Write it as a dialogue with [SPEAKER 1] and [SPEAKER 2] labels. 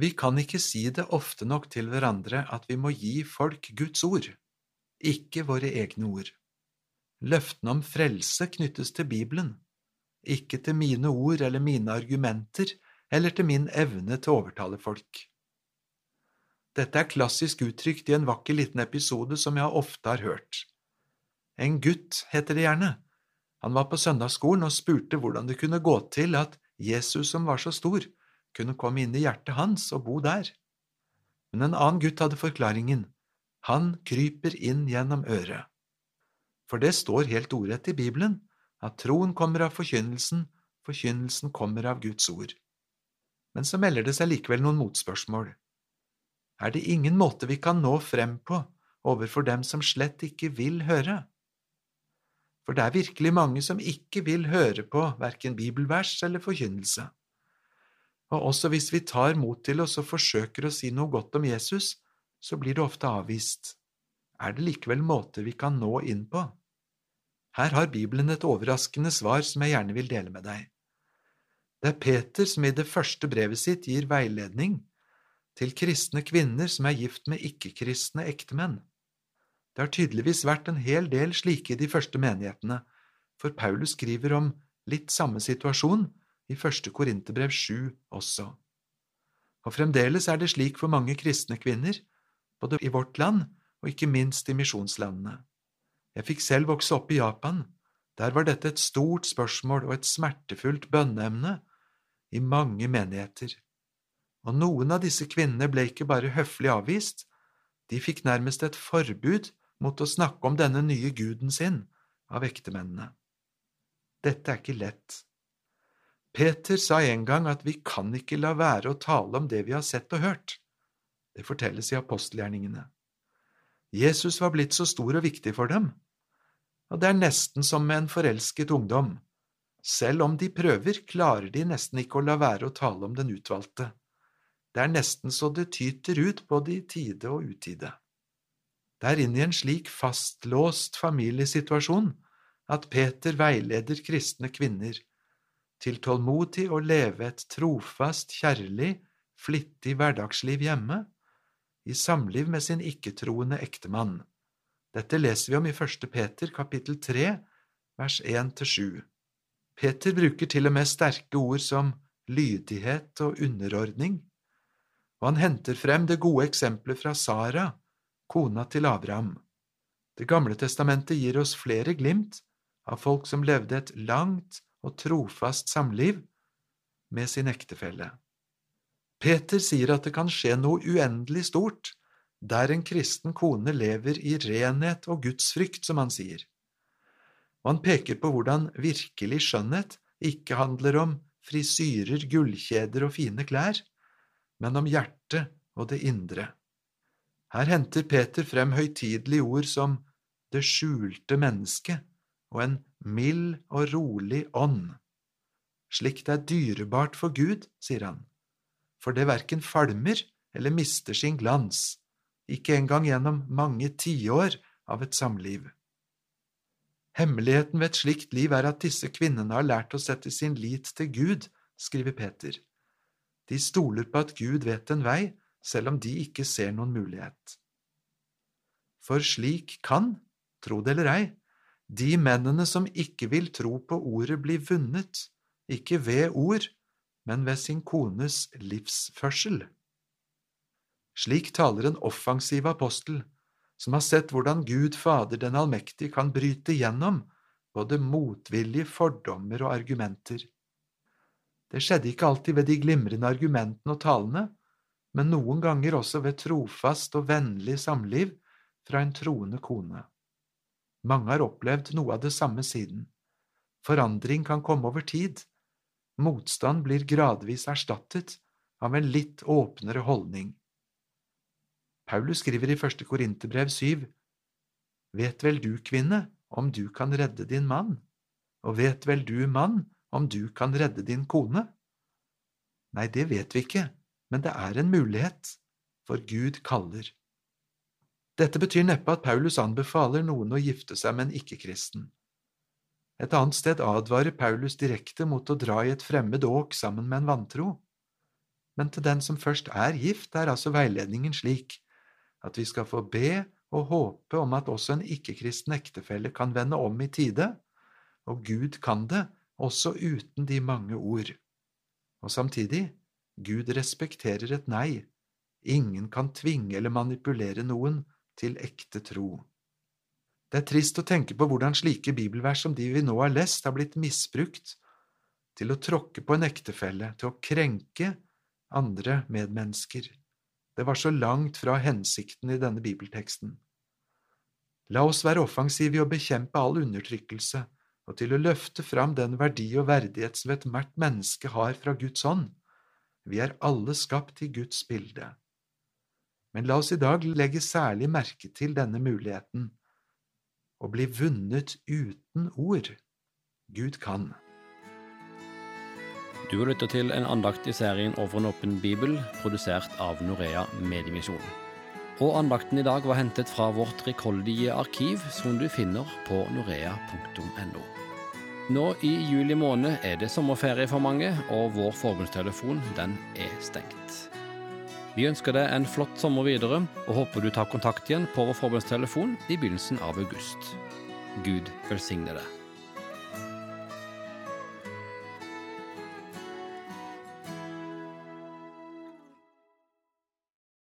[SPEAKER 1] Vi kan ikke si det ofte nok til hverandre at vi må gi folk Guds ord, ikke våre egne ord. Løftene om frelse knyttes til Bibelen, ikke til mine ord eller mine argumenter eller til min evne til å overtale folk. Dette er klassisk uttrykt i en vakker liten episode som jeg ofte har hørt. En gutt heter det gjerne. Han var på søndagsskolen og spurte hvordan det kunne gå til at Jesus som var så stor, kunne komme inn i hjertet hans og bo der. Men en annen gutt hadde forklaringen. Han kryper inn gjennom øret. For det står helt ordrett i Bibelen at troen kommer av forkynnelsen, forkynnelsen kommer av Guds ord. Men så melder det seg likevel noen motspørsmål. Er det ingen måte vi kan nå frem på overfor dem som slett ikke vil høre? For det er virkelig mange som ikke vil høre på verken bibelvers eller forkynnelse. Og også hvis vi tar mot til oss og forsøker å si noe godt om Jesus, så blir det ofte avvist. Er det likevel måter vi kan nå inn på? Her har Bibelen et overraskende svar som jeg gjerne vil dele med deg. Det er Peter som i det første brevet sitt gir veiledning til kristne kvinner som er gift med ikke-kristne ektemenn. Det har tydeligvis vært en hel del slike i de første menighetene, for Paulus skriver om litt samme situasjon i første Korinterbrev 7 også. Og fremdeles er det slik for mange kristne kvinner, både i vårt land og ikke minst i misjonslandene. Jeg fikk selv vokse opp i Japan. Der var dette et stort spørsmål og et smertefullt bønneemne i mange menigheter. Og noen av disse kvinnene ble ikke bare høflig avvist, de fikk nærmest et forbud mot å snakke om denne nye guden sin av ektemennene. Dette er ikke lett. Peter sa en gang at vi kan ikke la være å tale om det vi har sett og hørt. Det fortelles i apostelgjerningene. Jesus var blitt så stor og viktig for dem, og det er nesten som med en forelsket ungdom. Selv om de prøver, klarer de nesten ikke å la være å tale om den utvalgte. Det er nesten så det tyter ut både i tide og utide. Det er inn i en slik fastlåst familiesituasjon at Peter veileder kristne kvinner til tålmodig å leve et trofast, kjærlig, flittig hverdagsliv hjemme, i samliv med sin ikke-troende ektemann. Dette leser vi om i første Peter kapittel tre, vers 1–7. Peter bruker til og med sterke ord som lydighet og underordning, og han henter frem det gode eksempelet fra Sara, kona til Abraham. Det gamle testamentet gir oss flere glimt av folk som levde et langt og trofast samliv med sin ektefelle. Peter sier at det kan skje noe uendelig stort der en kristen kone lever i renhet og gudsfrykt, som han sier. Og han peker på hvordan virkelig skjønnhet ikke handler om frisyrer, gullkjeder og fine klær, men om hjertet og det indre. Her henter Peter frem høytidelige ord som det skjulte mennesket og en mild og rolig ånd. Slikt er dyrebart for Gud, sier han, for det verken falmer eller mister sin glans, ikke engang gjennom mange tiår av et samliv. Hemmeligheten ved et slikt liv er at disse kvinnene har lært å sette sin lit til Gud, skriver Peter. De stoler på at Gud vet en vei, selv om de ikke ser noen mulighet. For slik kan, tro det eller ei, de mennene som ikke vil tro på ordet, blir vunnet, ikke ved ord, men ved sin kones livsførsel. Slik taler en offensiv apostel, som har sett hvordan Gud Fader den allmektige kan bryte gjennom både motvillige fordommer og argumenter. Det skjedde ikke alltid ved de glimrende argumentene og talene, men noen ganger også ved trofast og vennlig samliv fra en troende kone. Mange har opplevd noe av det samme siden. Forandring kan komme over tid. Motstand blir gradvis erstattet av en litt åpnere holdning. Paulus skriver i første Korinterbrev syv, Vet vel du, kvinne, om du kan redde din mann, og vet vel du, mann, om du kan redde din kone? Nei, det vet vi ikke, men det er en mulighet, for Gud kaller. Dette betyr neppe at Paulus anbefaler noen å gifte seg med en ikke-kristen. Et annet sted advarer Paulus direkte mot å dra i et fremmed åk sammen med en vantro. men til den som først er gift, er altså veiledningen slik at vi skal få be og håpe om at også en ikke-kristen ektefelle kan vende om i tide, og Gud kan det også uten de mange ord. Og samtidig, Gud respekterer et nei, ingen kan tvinge eller manipulere noen til ekte tro. Det er trist å tenke på hvordan slike bibelvers som de vi nå har lest, har blitt misbrukt til å tråkke på en ektefelle, til å krenke andre medmennesker. Det var så langt fra hensikten i denne bibelteksten. La oss være offensive i å bekjempe all undertrykkelse og til å løfte fram den verdi og verdighet som ethvert menneske har fra Guds hånd. Vi er alle skapt i Guds bilde. Men la oss i dag legge særlig merke til denne muligheten å bli vunnet uten ord. Gud kan.
[SPEAKER 2] Du har lytta til en andakt i serien Over en åpen bibel, produsert av Norea Mediemisjon. Og andakten i dag var hentet fra vårt rikholdige arkiv, som du finner på norea.no. Nå i juli måned er det sommerferie for mange, og vår forbundstelefon den er stengt. Vi ønsker deg en flott sommer videre, og håper du tar kontakt igjen på vår forbundstelefon i begynnelsen av august. Gud velsigne deg.